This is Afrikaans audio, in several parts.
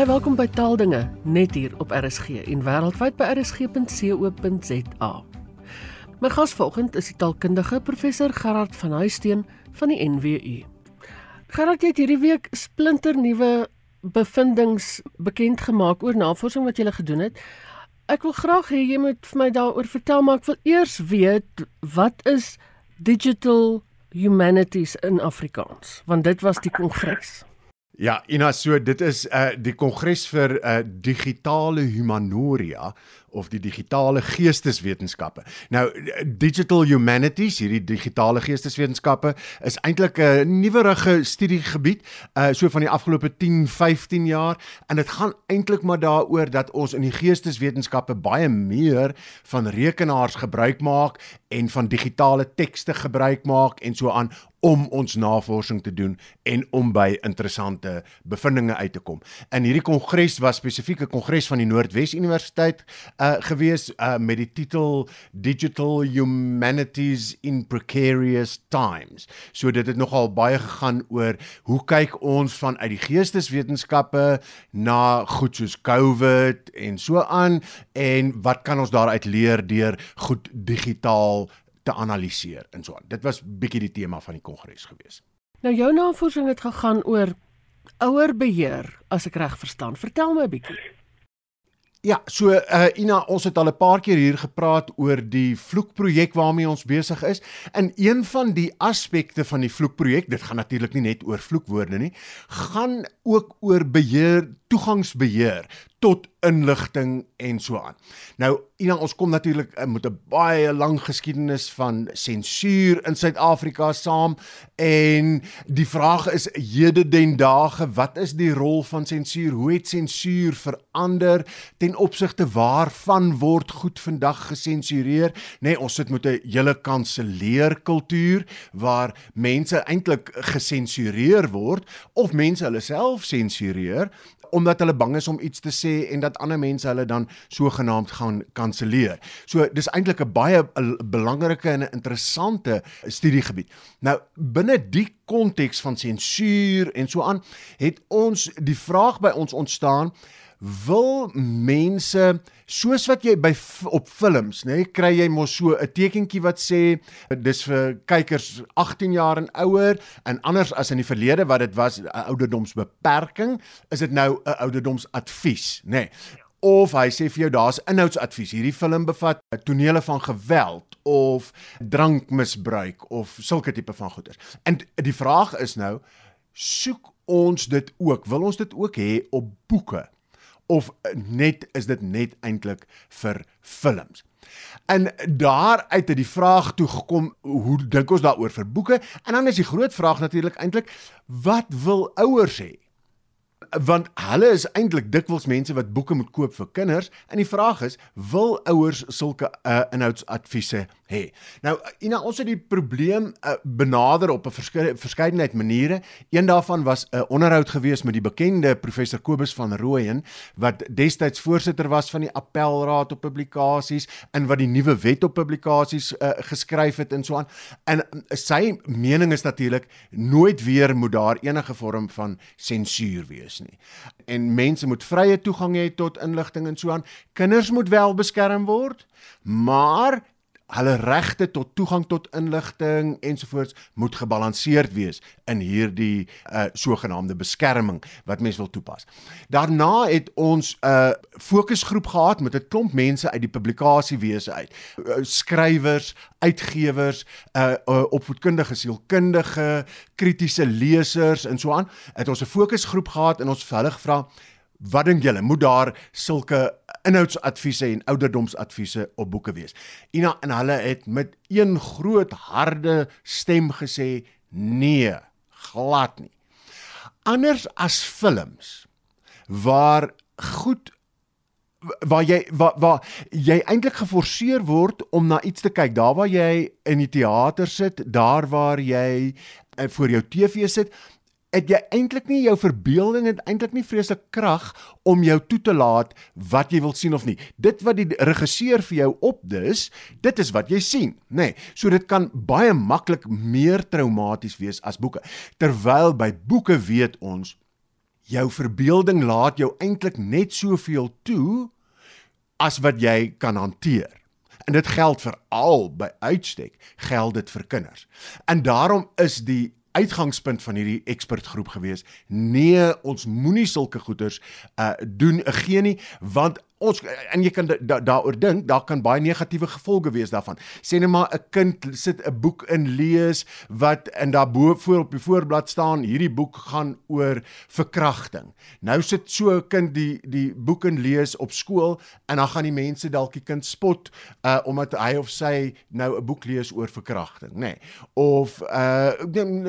Baie welkom by Taaldinge net hier op RSG en wêreldwyd by rsg.co.za. My gas vanoggend is die taalkundige professor Gerard van Huisteen van die NWU. Gerard het hierdie week splinter nuwe bevindinge bekend gemaak oor navorsing wat jy gele gedoen het. Ek wil graag hê jy moet vir my daaroor vertel, maar ek wil eers weet wat is digital humanities in Afrikaans, want dit was die kongres. Ja, Ina, so dit is uh die kongres vir uh digitale humanoria of die digitale geesteswetenskappe. Nou digital humanities, hierdie digitale geesteswetenskappe is eintlik 'n nuwerige studiegebied uh so van die afgelope 10, 15 jaar en dit gaan eintlik maar daaroor dat ons in die geesteswetenskappe baie meer van rekenaars gebruik maak en van digitale tekste gebruik maak en so aan om ons navorsing te doen en om by interessante bevindinge uit te kom. In hierdie kongres was spesifieke kongres van die Noordwes Universiteit uh gewees uh met die titel Digital Humanities in Precarious Times. So dit het nogal baie gegaan oor hoe kyk ons van uit die geesteswetenskappe na goed soos COVID en so aan en wat kan ons daaruit leer deur goed digitaal te analiseer en so aan. Dit was bietjie die tema van die kongres gewees. Nou jou navorsing het gegaan oor ouer beheer, as ek reg verstaan. Vertel my 'n bietjie. Ja, so uh Ina, ons het al 'n paar keer hier gepraat oor die vloekprojek waarmee ons besig is. En een van die aspekte van die vloekprojek, dit gaan natuurlik nie net oor vloekwoorde nie, gaan ook oor beheer, toegangsbeheer tot inligting en so aan. Nou, Ina, ons kom natuurlik uh, met 'n baie lang geskiedenis van sensuur in Suid-Afrika saam en die vraag is hede den dae, wat is die rol van sensuur? Hoe het sensuur verander ten opsigte waarvan word goed vandag gesensureer? Nê, nee, ons sit met 'n hele kanselleerkultuur waar mense eintlik gesensureer word of mense hulle self sensureer omdat hulle bang is om iets te sê en dat ander mense hulle dan sogenaamd gaan kanselleer. So dis eintlik 'n baie belangrike en 'n interessante studiegebied. Nou binne die konteks van sensuur en so aan het ons die vraag by ons ontstaan wil mense soos wat jy by op films nê nee, kry jy mos so 'n tekentjie wat sê dis vir kykers 18 jaar en ouer en anders as in die verlede wat dit was 'n ouderdomsbeperking is dit nou 'n ouderdomsadvies nê. Nee. of hy sê vir jou daar's inhoudsadvies. Hierdie film bevat tonele van geweld of drankmisbruik of sulke tipe van goeders. En die vraag is nou soek ons dit ook? Wil ons dit ook hê op boeke of net is dit net eintlik vir films. En daar uit het die vraag toe gekom, hoe dink ons daaroor vir boeke? En dan is die groot vraag natuurlik eintlik, wat wil ouers hê? Want hulle is eintlik dikwels mense wat boeke moet koop vir kinders en die vraag is wil ouers sulke uh, inhoudsadviese hê? Nou Ina ons het die probleem uh, benader op 'n verskei verskeidenheid maniere. Een daarvan was 'n uh, onderhoud gewees met die bekende professor Kobus van Rooyen wat destyds voorsitter was van die appelraad op publikasies en wat die nuwe wet op publikasies uh, geskryf het en so aan. En uh, sy mening is natuurlik nooit weer moet daar enige vorm van sensuur wees nie. En mense moet vrye toegang hê tot inligting en so aan. Kinders moet wel beskerm word, maar hulle regte tot toegang tot inligting ensovoorts moet gebalanseerd wees in hierdie uh sogenaamde beskerming wat mens wil toepas. Daarna het ons 'n uh, fokusgroep gehad met 'n klomp mense uit die publikasiewese uit. Uh, skrywers, uitgewers, uh, uh opvoedkundige, sielkundige, kritiese lesers en so aan. Het ons 'n fokusgroep gehad en ons vir hulle gevra Wat dink julle, moet daar sulke inhoudsadviese en ouderdomsadviese op boeke wees? Ina en hulle het met een groot harde stem gesê nee, glad nie. Anders as films waar goed waar jy waar, waar jy eintlik geforseer word om na iets te kyk, daar waar jy in die teater sit, daar waar jy uh, voor jou TV sit, het jy eintlik nie jou verbeelding het eintlik nie vreeslik krag om jou toe te laat wat jy wil sien of nie. Dit wat die regisseur vir jou opdis, dit is wat jy sien, nê. Nee, so dit kan baie maklik meer traumaties wees as boeke. Terwyl by boeke weet ons jou verbeelding laat jou eintlik net soveel toe as wat jy kan hanteer. En dit geld vir al by uitstek geld dit vir kinders. En daarom is die uitgangspunt van hierdie ekspertgroep gewees. Nee, ons moenie sulke goeters uh doen gee nie want ons en jy kan da, daaroor dink, daar kan baie negatiewe gevolge wees daarvan. Sê net maar 'n kind sit 'n boek in lees wat in daarbo voor op die voorblad staan, hierdie boek gaan oor verkrachting. Nou sit so 'n kind die die boek in lees op skool en dan gaan die mense dalk die kind spot uh omdat hy of sy nou 'n boek lees oor verkrachting, nê. Nee. Of uh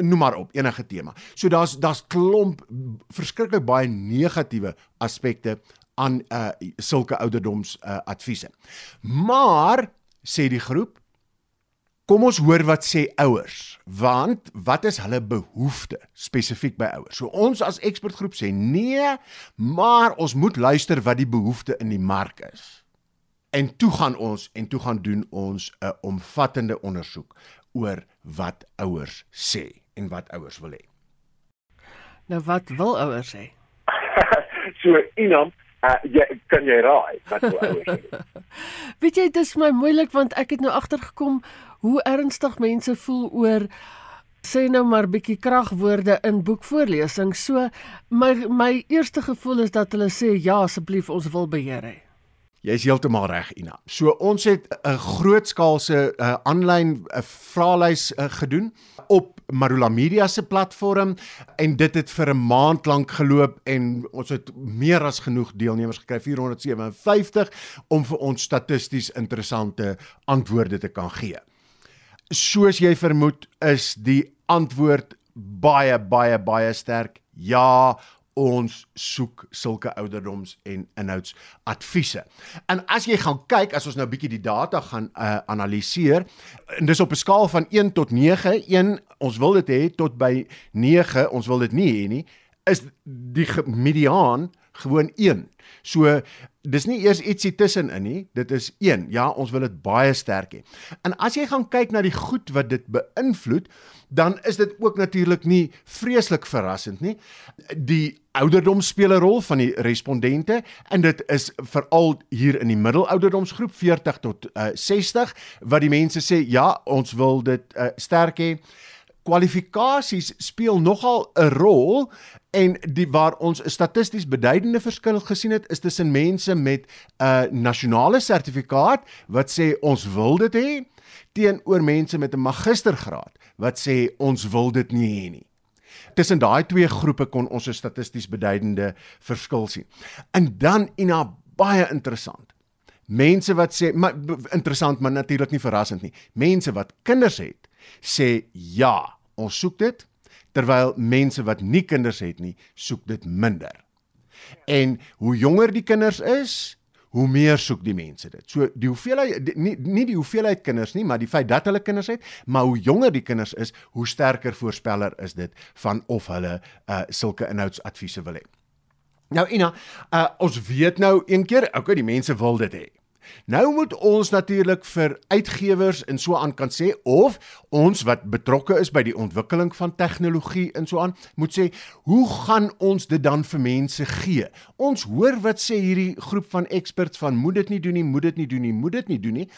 noem maar op enige tema. So daar's daar's klomp verskriklik baie negatiewe aspekte aan uh sulke ouderdoms uh adviese. Maar sê die groep Kom ons hoor wat sê ouers, want wat is hulle behoefte spesifiek by ouers? So ons as ekspertgroep sê nee, maar ons moet luister wat die behoefte in die mark is. En toe gaan ons en toe gaan doen ons 'n omvattende ondersoek oor wat ouers sê en wat ouers wil hê. Nou wat wil ouers sê? so Inam, Uh, jy kan jy raai wat ouers. Weet jy dit is my moeilik want ek het nou agtergekom hoe ernstig mense voel oor sê nou maar bietjie kragwoorde in boekvoorlesing. So my my eerste gevoel is dat hulle sê ja asseblief ons wil beheer hê. Jy is heeltemal reg Ina. So ons het 'n grootskaalse aanlyn uh, uh, vraelys uh, gedoen op Marula Media se platform en dit het vir 'n maand lank geloop en ons het meer as genoeg deelnemers gekry 457 om vir ons statisties interessante antwoorde te kan gee. Soos jy vermoed is die antwoord baie baie baie sterk. Ja, ons soek sulke ouderdoms en inhoudsadviese. En as jy gaan kyk, as ons nou bietjie die data gaan uh, analiseer, en dis op 'n skaal van 1 tot 9, 1 ons wil dit hê tot by 9, ons wil dit nie hê nie, is die mediaan gewoon 1. So dis nie eers ietsie tussenin nie, dit is 1. Ja, ons wil dit baie sterk hê. En as jy gaan kyk na die goed wat dit beïnvloed, dan is dit ook natuurlik nie vreeslik verrassend nie. Die ouderdom speel 'n rol van die respondente en dit is veral hier in die middelouderdomsgroep 40 tot uh, 60 wat die mense sê ja, ons wil dit uh, sterk hê kwalifikasies speel nogal 'n rol en die waar ons 'n statisties beduidende verskil gesien het is tussen mense met 'n nasionale sertifikaat wat sê ons wil dit hê teenoor mense met 'n magistergraad wat sê ons wil dit nie hê nie. Tussen daai twee groepe kon ons 'n statisties beduidende verskil sien. En dan ina baie interessant. Mense wat sê maar interessant maar natuurlik nie verrassend nie. Mense wat kinders het sê ja, ons soek dit terwyl mense wat nie kinders het nie, soek dit minder. En hoe jonger die kinders is, hoe meer soek die mense dit. So die hoeveelheid die, nie nie die hoeveelheid kinders nie, maar die feit dat hulle kinders het, maar hoe jonger die kinders is, hoe sterker voorspeller is dit van of hulle uh sulke inhoudsadviese wil hê. Nou Ina, uh ons weet nou een keer, okay, die mense wil dit hê. Nou moet ons natuurlik vir uitgewers en so aan kan sê of ons wat betrokke is by die ontwikkeling van tegnologie en so aan moet sê hoe gaan ons dit dan vir mense gee? Ons hoor wat sê hierdie groep van experts van moet dit nie doen nie, moet dit nie doen nie, moet dit nie doen nie.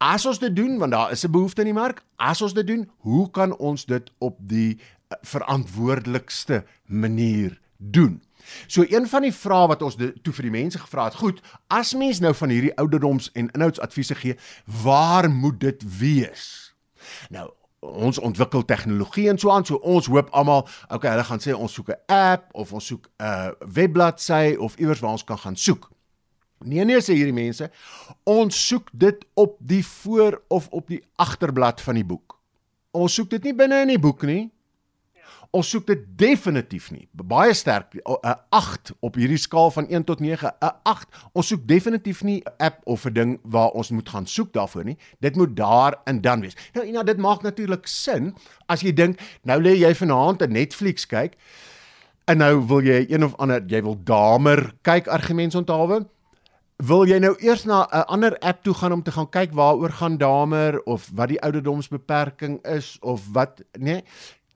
As ons dit doen want daar is 'n behoefte in die mark, as ons dit doen, hoe kan ons dit op die eh, verantwoordelikste manier doen? So een van die vrae wat ons toe vir die mense gevra het, goed, as mens nou van hierdie ouderdoms en inhoudsadviese gee, waar moet dit wees? Nou, ons ontwikkel tegnologie en so aan, so ons hoop almal, okay, hulle gaan sê ons soek 'n app of ons soek 'n webbladsy of iewers waar ons kan gaan soek. Nee nee sê hierdie mense, ons soek dit op die voor of op die agterblad van die boek. Ons soek dit nie binne in die boek nie. Ons soek dit definitief nie. Baie sterk 'n 8 op hierdie skaal van 1 tot 9, 'n 8. Ons soek definitief nie 'n app of 'n ding waar ons moet gaan soek daarvoor nie. Dit moet daar en dan wees. Nou Ina, dit maak natuurlik sin as jy dink nou lê jy vanaand 'n Netflix kyk en nou wil jy een of ander jy wil damer kyk argumente onthou. Wil jy nou eers na 'n ander app toe gaan om te gaan kyk waaroor gaan damer of wat die ouderdomsbeperking is of wat nee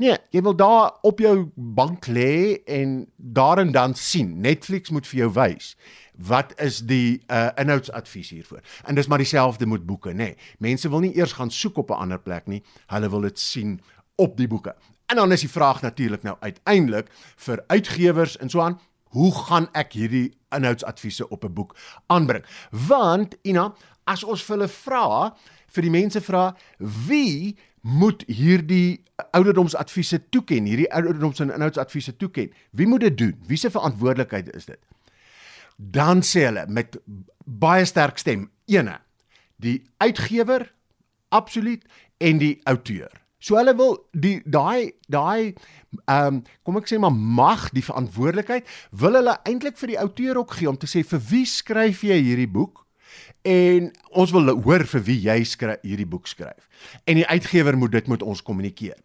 Nee, jy wil daar op jou bank lê en daarin dan sien. Netflix moet vir jou wys wat is die uh inhoudsadvies hiervoor. En dis maar dieselfde met boeke, nê. Nee. Mense wil nie eers gaan soek op 'n ander plek nie. Hulle wil dit sien op die boeke. En dan is die vraag natuurlik nou uiteindelik vir uitgewers en so aan, hoe gaan ek hierdie inhoudsadviese op 'n boek aanbring? Want Ina, as ons vir hulle vra, vir die mense vra, wie moet hierdie ouderdomsadviese toeken, hierdie ouderdoms en inhoudsadviese toeken? Wie moet dit doen? Wie se verantwoordelikheid is dit? Dan sê hulle met baie sterk stem, ene, die uitgewer absoluut en die outeur. So hulle wil die daai daai ehm um, kom ek sê maar mag die verantwoordelikheid wil hulle eintlik vir die outeur ook gee om te sê vir wie skryf jy hierdie boek? En ons wil hoor vir wie jy skryf hierdie boek skryf. En die uitgewer moet dit met ons kommunikeer.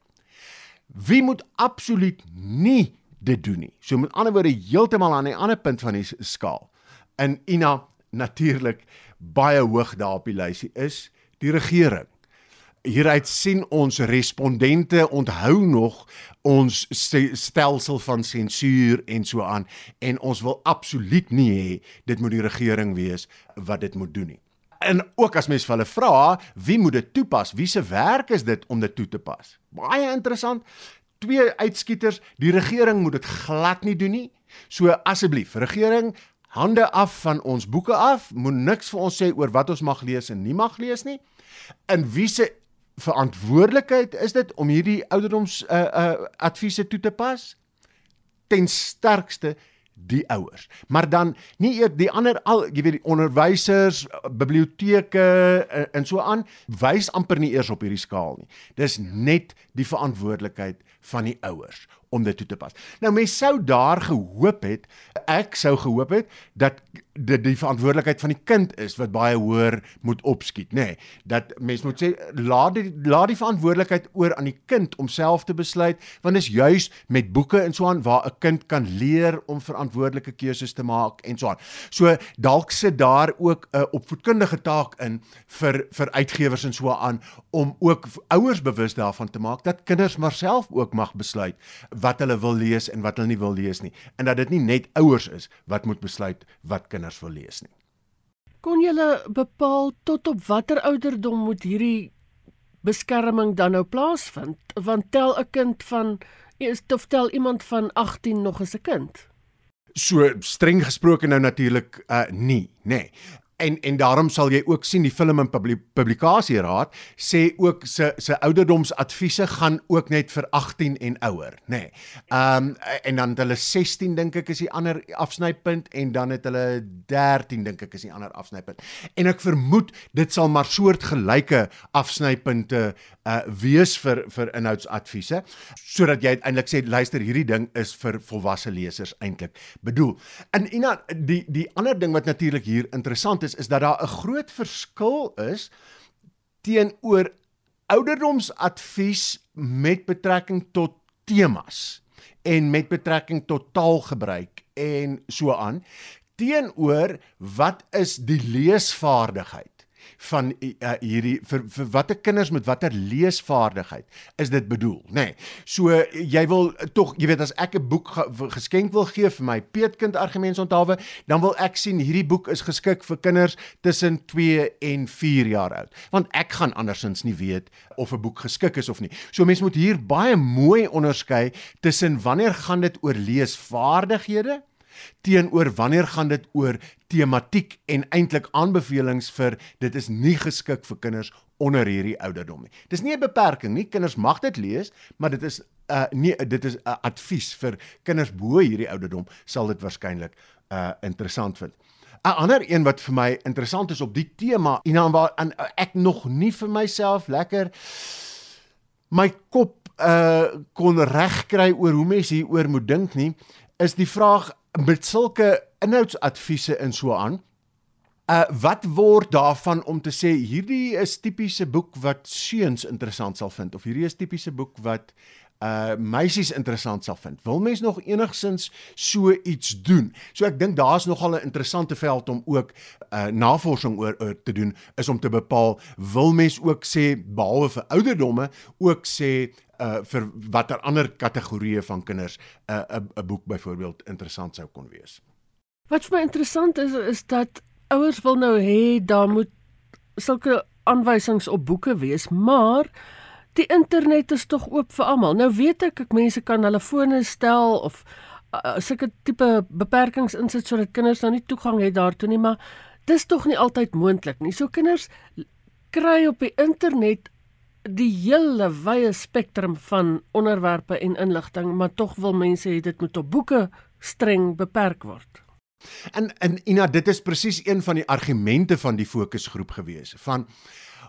Wie moet absoluut nie dit doen nie. So met ander woorde heeltemal aan 'n ander punt van die skaal. In Ina natuurlik baie hoog daar op die lysie is die regering hieruit sien ons respondente onthou nog ons stelsel van sensuur en so aan en ons wil absoluut nie hê dit moet die regering wees wat dit moet doen nie. En ook as mens vir hulle vra, wie moet dit toepas? Wie se werk is dit om dit toe te pas? Baie interessant. Twee uitskieters, die regering moet dit glad nie doen nie. So asseblief, regering, hande af van ons boeke af. Moet niks vir ons sê oor wat ons mag lees en nie mag lees nie. In wie se verantwoordelikheid is dit om hierdie ouderdoms uh uh adviese toe te pas? Ten sterkste die ouers. Maar dan nie eer die ander al jy weet die onderwysers, biblioteke en, en so aan wys amper nie eers op hierdie skaal nie. Dis net die verantwoordelikheid van die ouers om dit toe te pas. Nou mense sou daar gehoop het, ek sou gehoop het dat dit die verantwoordelikheid van die kind is wat baie hoër moet opskiet, nê. Nee, dat mense moet sê laat die laat die verantwoordelikheid oor aan die kind om self te besluit, want dit is juis met boeke en so aan waar 'n kind kan leer om verantwoordelike keuses te maak en so aan. So dalk sit daar ook 'n opvoedkundige taak in vir vir uitgewers en so aan om ook ouers bewus daarvan te maak dat kinders maar self ook mag besluit wat hulle wil lees en wat hulle nie wil lees nie en dat dit nie net ouers is wat moet besluit wat kinders wil lees nie. Kon jy bepaal tot op watter ouderdom moet hierdie beskerming dan nou plaasvind? Want tel 'n kind van is of tel iemand van 18 nog as 'n kind? So streng gesproke nou natuurlik uh nie, nê. Nee. En en daarom sal jy ook sien die film en publikasieraad sê ook se se ouderdomsadviese gaan ook net vir 18 en ouer, nê. Nee. Ehm um, en dan hulle 16 dink ek is die ander afsnypunt en dan het hulle 13 dink ek is die ander afsnypunt. En ek vermoed dit sal maar soortgelyke afsnypunte uh wees vir vir inhoudsadviese sodat jy uiteindelik sê luister hierdie ding is vir volwasse lesers eintlik bedoel. En Ina die die ander ding wat natuurlik hier interessant is is dat daar 'n groot verskil is teenoor ouderdomsadvies met betrekking tot temas en met betrekking tot taalgebruik en so aan teenoor wat is die leesvaardigheid van uh, hierdie vir, vir watter kinders met watter leesvaardigheid is dit bedoel nê nee. so jy wil tog jy weet as ek 'n boek ge, geskenk wil gee vir my peetkind argumentsonthaalwe dan wil ek sien hierdie boek is geskik vir kinders tussen 2 en 4 jaar oud want ek gaan andersins nie weet of 'n boek geskik is of nie so mense moet hier baie mooi onderskei tussen wanneer gaan dit oor leesvaardighede teenoor wanneer gaan dit oor tematiek en eintlik aanbevelings vir dit is nie geskik vir kinders onder hierdie ouderdom nie. Dis nie 'n beperking nie. Kinders mag dit lees, maar dit is uh nee, dit is 'n uh, advies vir kinders bo hierdie ouderdom sal dit waarskynlik uh interessant vind. 'n Ander een wat vir my interessant is op die tema en dan waar en, uh, ek nog nie vir myself lekker my kop uh kon regkry oor hoe mense hieroor moet dink nie, is die vraag met sulke inhoudsadviese en so aan. Uh wat word daarvan om te sê hierdie is tipiese boek wat seuns interessant sal vind of hierdie is tipiese boek wat uh meisies interessant sal vind. Wil mens nog enigsins so iets doen? So ek dink daar's nogal 'n interessante veld om ook uh navorsing oor, oor te doen is om te bepaal wil mens ook sê behalwe vir ouderdomme ook sê uh vir watter ander kategorieë van kinders 'n uh, 'n boek byvoorbeeld interessant sou kon wees. Wat vir my interessant is is dat ouers wil nou hê daar moet sulke aanwysings op boeke wees, maar die internet is tog oop vir almal. Nou weet ek ek mense kan hulle fone stel of uh, sulke tipe beperkings insit sodat kinders nou nie toegang het daartoe nie, maar dis tog nie altyd moontlik nie. So kinders kry op die internet die hele wye spektrum van onderwerpe en inligting, maar tog wil mense hê dit moet op boeke streng beperk word. En en Ina, dit is presies een van die argumente van die fokusgroep gewees. Van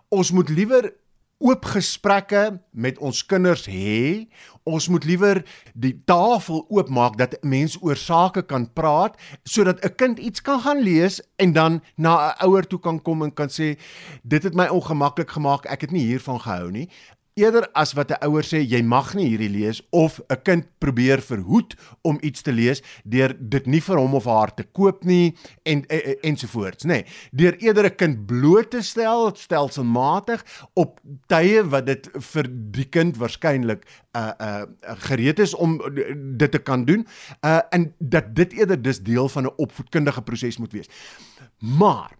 ons moet liewer oop gesprekke met ons kinders hê. Ons moet liewer die tafel oopmaak dat mense oor sake kan praat sodat 'n kind iets kan gaan lees en dan na 'n ouer toe kan kom en kan sê dit het my ongemaklik gemaak, ek het nie hiervan gehou nie eerder as wat 'n ouer sê jy mag nie hierdie lees of 'n kind probeer verhoed om iets te lees deur dit nie vir hom of haar te koop nie en en, en ensovoorts nê. Nee, deur eerder 'n kind bloot te stel stelselmatig op tye wat dit vir die kind waarskynlik uh uh gereed is om dit te kan doen uh en dat dit eerder dis deel van 'n opvoedkundige proses moet wees. Maar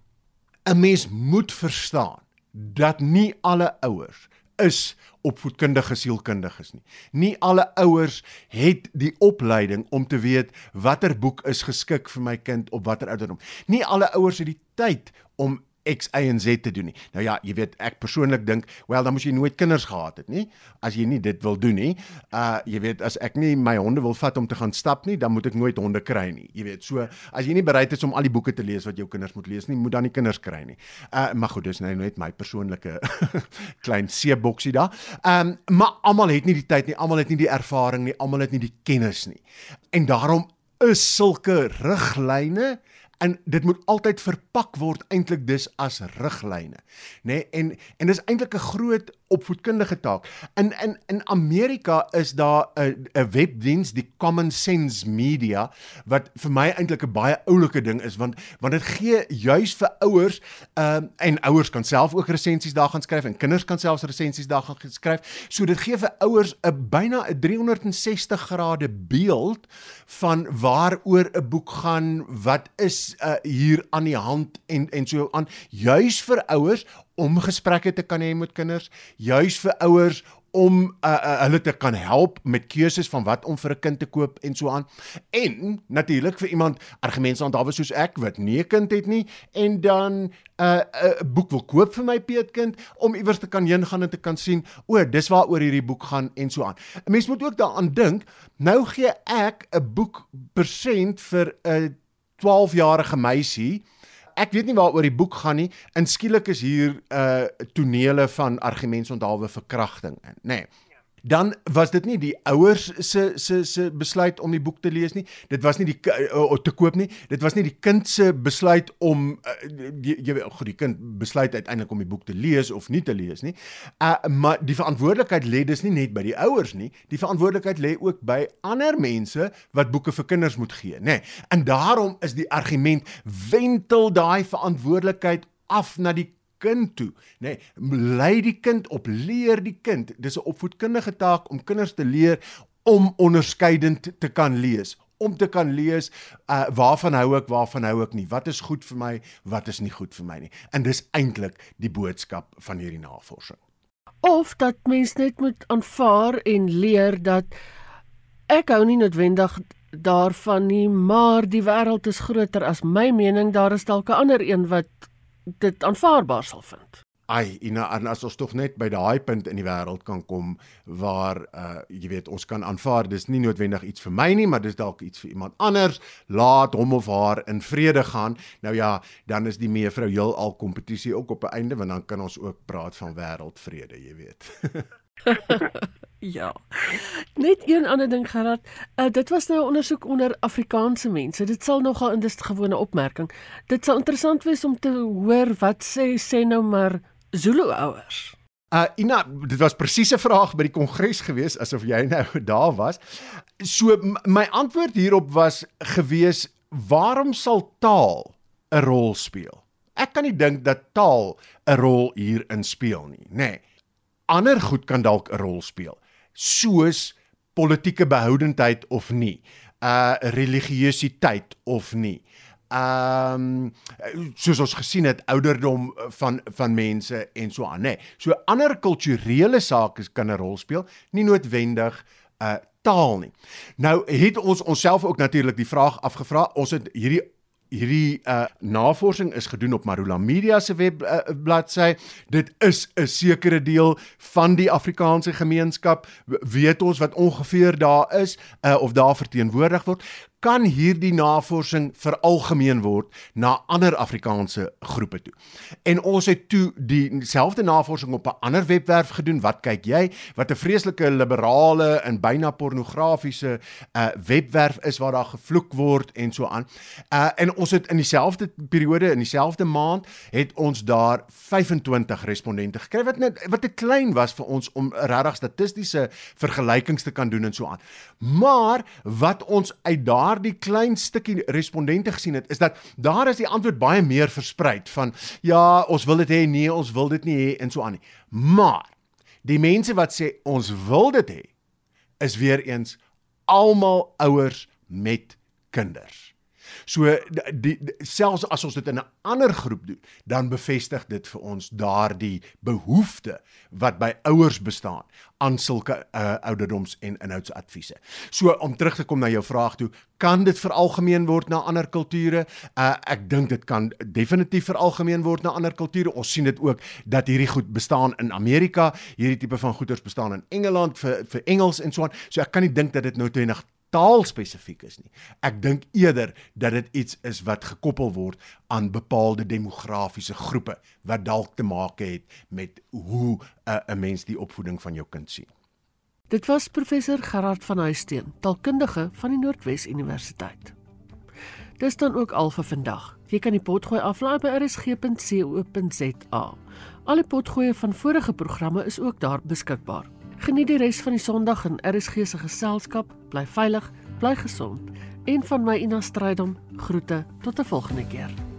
'n mens moet verstaan dat nie alle ouers is opvoedkundige sielkundiges nie. Nie alle ouers het die opleiding om te weet watter boek is geskik vir my kind op watter ouderdom. Nie alle ouers het die tyd om X Y en Z te doen nie. Nou ja, jy weet ek persoonlik dink, wel dan moes jy nooit kinders gehad het nie as jy nie dit wil doen nie. Uh jy weet as ek nie my honde wil vat om te gaan stap nie, dan moet ek nooit honde kry nie. Jy weet, so as jy nie bereid is om al die boeke te lees wat jou kinders moet lees nie, moet dan nie kinders kry nie. Uh maar goed, dis nou net my persoonlike klein seeboksie daar. Ehm um, maar almal het nie die tyd nie, almal het nie die ervaring nie, almal het nie die kennis nie. En daarom is sulke riglyne en dit moet altyd verpak word eintlik dus as riglyne nê nee? en en dis eintlik 'n groot opvoedkundige taak. In in in Amerika is daar 'n 'n webdiens die Common Sense Media wat vir my eintlik 'n baie oulike ding is want want dit gee juis vir ouers ehm uh, en ouers kan self ook resensies daar gaan skryf en kinders kan selfs resensies daar gaan skryf. So dit gee vir ouers 'n byna 'n 360 grade beeld van waaroor 'n boek gaan wat is uh, hier aan die hand en en so aan. Juis vir ouers om gesprekke te kan hê met kinders, juis vir ouers om uh, uh, hulle te kan help met keuses van wat om vir 'n kind te koop en so aan. En natuurlik vir iemand argumente aan dawe soos ek wat nie 'n kind het nie en dan 'n uh, 'n uh, boek wil koop vir my peetkind om iewers te kan heen gaan en te kan sien, o, dis waaroor hierdie boek gaan en so aan. 'n Mens moet ook daaraan dink, nou gee ek 'n boek persent vir 'n 12-jarige meisie. Ek weet nie waaroor die boek gaan nie. Inskielik is hier 'n uh, tonele van argumentsonthaalwe verkrachting in, nê. Nee dan was dit nie die ouers se se se besluit om die boek te lees nie. Dit was nie die uh, te koop nie. Dit was nie die kind se besluit om uh, jy, weet goed die kind besluit uiteindelik om die boek te lees of nie te lees nie. Uh maar die verantwoordelikheid lê dus nie net by die ouers nie. Die verantwoordelikheid lê ook by ander mense wat boeke vir kinders moet gee, nê. Nee. En daarom is die argument wentel daai verantwoordelikheid af na die kind toe, nê. Nee, lei die kind op, leer die kind. Dis 'n opvoedkundige taak om kinders te leer om onderskeidend te kan lees om te kan lees uh waarvan hou ek waarvan hou ek nie wat is goed vir my wat is nie goed vir my nie en dis eintlik die boodskap van hierdie navorsing of dat mens net moet aanvaar en leer dat ek hou nie noodwendig daarvan nie maar die wêreld is groter as my mening daar is dalk 'n ander een wat dit aanvaarbaar sal vind. Ai, en, en as ons tog net by daai punt in die wêreld kan kom waar uh jy weet ons kan aanvaar dis nie noodwendig iets vir my nie, maar dis dalk iets vir iemand anders, laat hom of haar in vrede gaan. Nou ja, dan is die mevrou heel al kompetisie ook op 'n einde want dan kan ons ook praat van wêreldvrede, jy weet. ja. Net een ander ding gehad. Uh, dit was nou 'n ondersoek onder Afrikaanse mense. Dit sal nogal in dis gewone opmerking. Dit sal interessant wees om te hoor wat sê sê nou maar Zulu ouers. Uh Ina, dit was presiese vraag by die kongres gewees asof jy nou daar was. So my antwoord hierop was gewees waarom sal taal 'n rol speel? Ek kan nie dink dat taal 'n rol hierin speel nie, nê. Nee. Ander goed kan dalk 'n rol speel, soos politieke behoudendheid of nie, uh religieusiteit of nie. Ehm um, soos ons gesien het ouderdom van van mense en so aan, nê. So ander kulturele sake kan 'n rol speel, nie noodwendig 'n uh, taal nie. Nou het ons onsself ook natuurlik die vraag afgevra. Ons het hierdie hierdie uh, navorsing is gedoen op Marula Media se web uh, bladsy. Dit is 'n sekere deel van die Afrikaanse gemeenskap. Weet ons wat ongeveer daar is uh, of daar verteenwoordig word kan hierdie navorsing veralgemeen word na ander Afrikaanse groepe toe. En ons het toe dieselfde navorsing op 'n ander webwerf gedoen. Wat kyk jy? Wat 'n vreeslike liberale en byna pornografiese uh webwerf is waar daar gevloek word en so aan. Uh en ons het in dieselfde periode in dieselfde maand het ons daar 25 respondente gekry wat net wat te klein was vir ons om regtig statistiese vergelykings te kan doen en so aan. Maar wat ons uit daar daardie klein stukkie respondente gesien het, is dat daar is die antwoord baie meer versprei van ja, ons wil dit hê, nee, ons wil dit nie hê en so aan nie. Maar die mense wat sê ons wil dit hê, is weer eens almal ouers met kinders. So die, die selfs as ons dit in 'n ander groep doen, dan bevestig dit vir ons daardie behoefte wat by ouers bestaan aan sulke uh, ouderdoms en inhoudsadviese. So om terug te kom na jou vraag toe, kan dit veralgemeen word na ander kulture? Uh, ek dink dit kan definitief veralgemeen word na ander kulture. Ons sien dit ook dat hierdie goed bestaan in Amerika, hierdie tipe van goeders bestaan in Engeland vir vir Engels en so aan. So ek kan nie dink dat dit nou toenig taal spesifiek is nie. Ek dink eerder dat dit iets is wat gekoppel word aan bepaalde demografiese groepe wat dalk te maak het met hoe uh, 'n uh, mens die opvoeding van jou kind sien. Dit was professor Gerard van Huisteen, taalkundige van die Noordwes Universiteit. Dis dan ook al vir vandag. Jy kan die potgooi aflaai by rsg.co.za. Al die potgoeie van vorige programme is ook daar beskikbaar. Geniet die res van die Sondag in RSG se geselskap. Bly veilig, bly gesond. En van my Ina Strydom groete tot 'n volgende keer.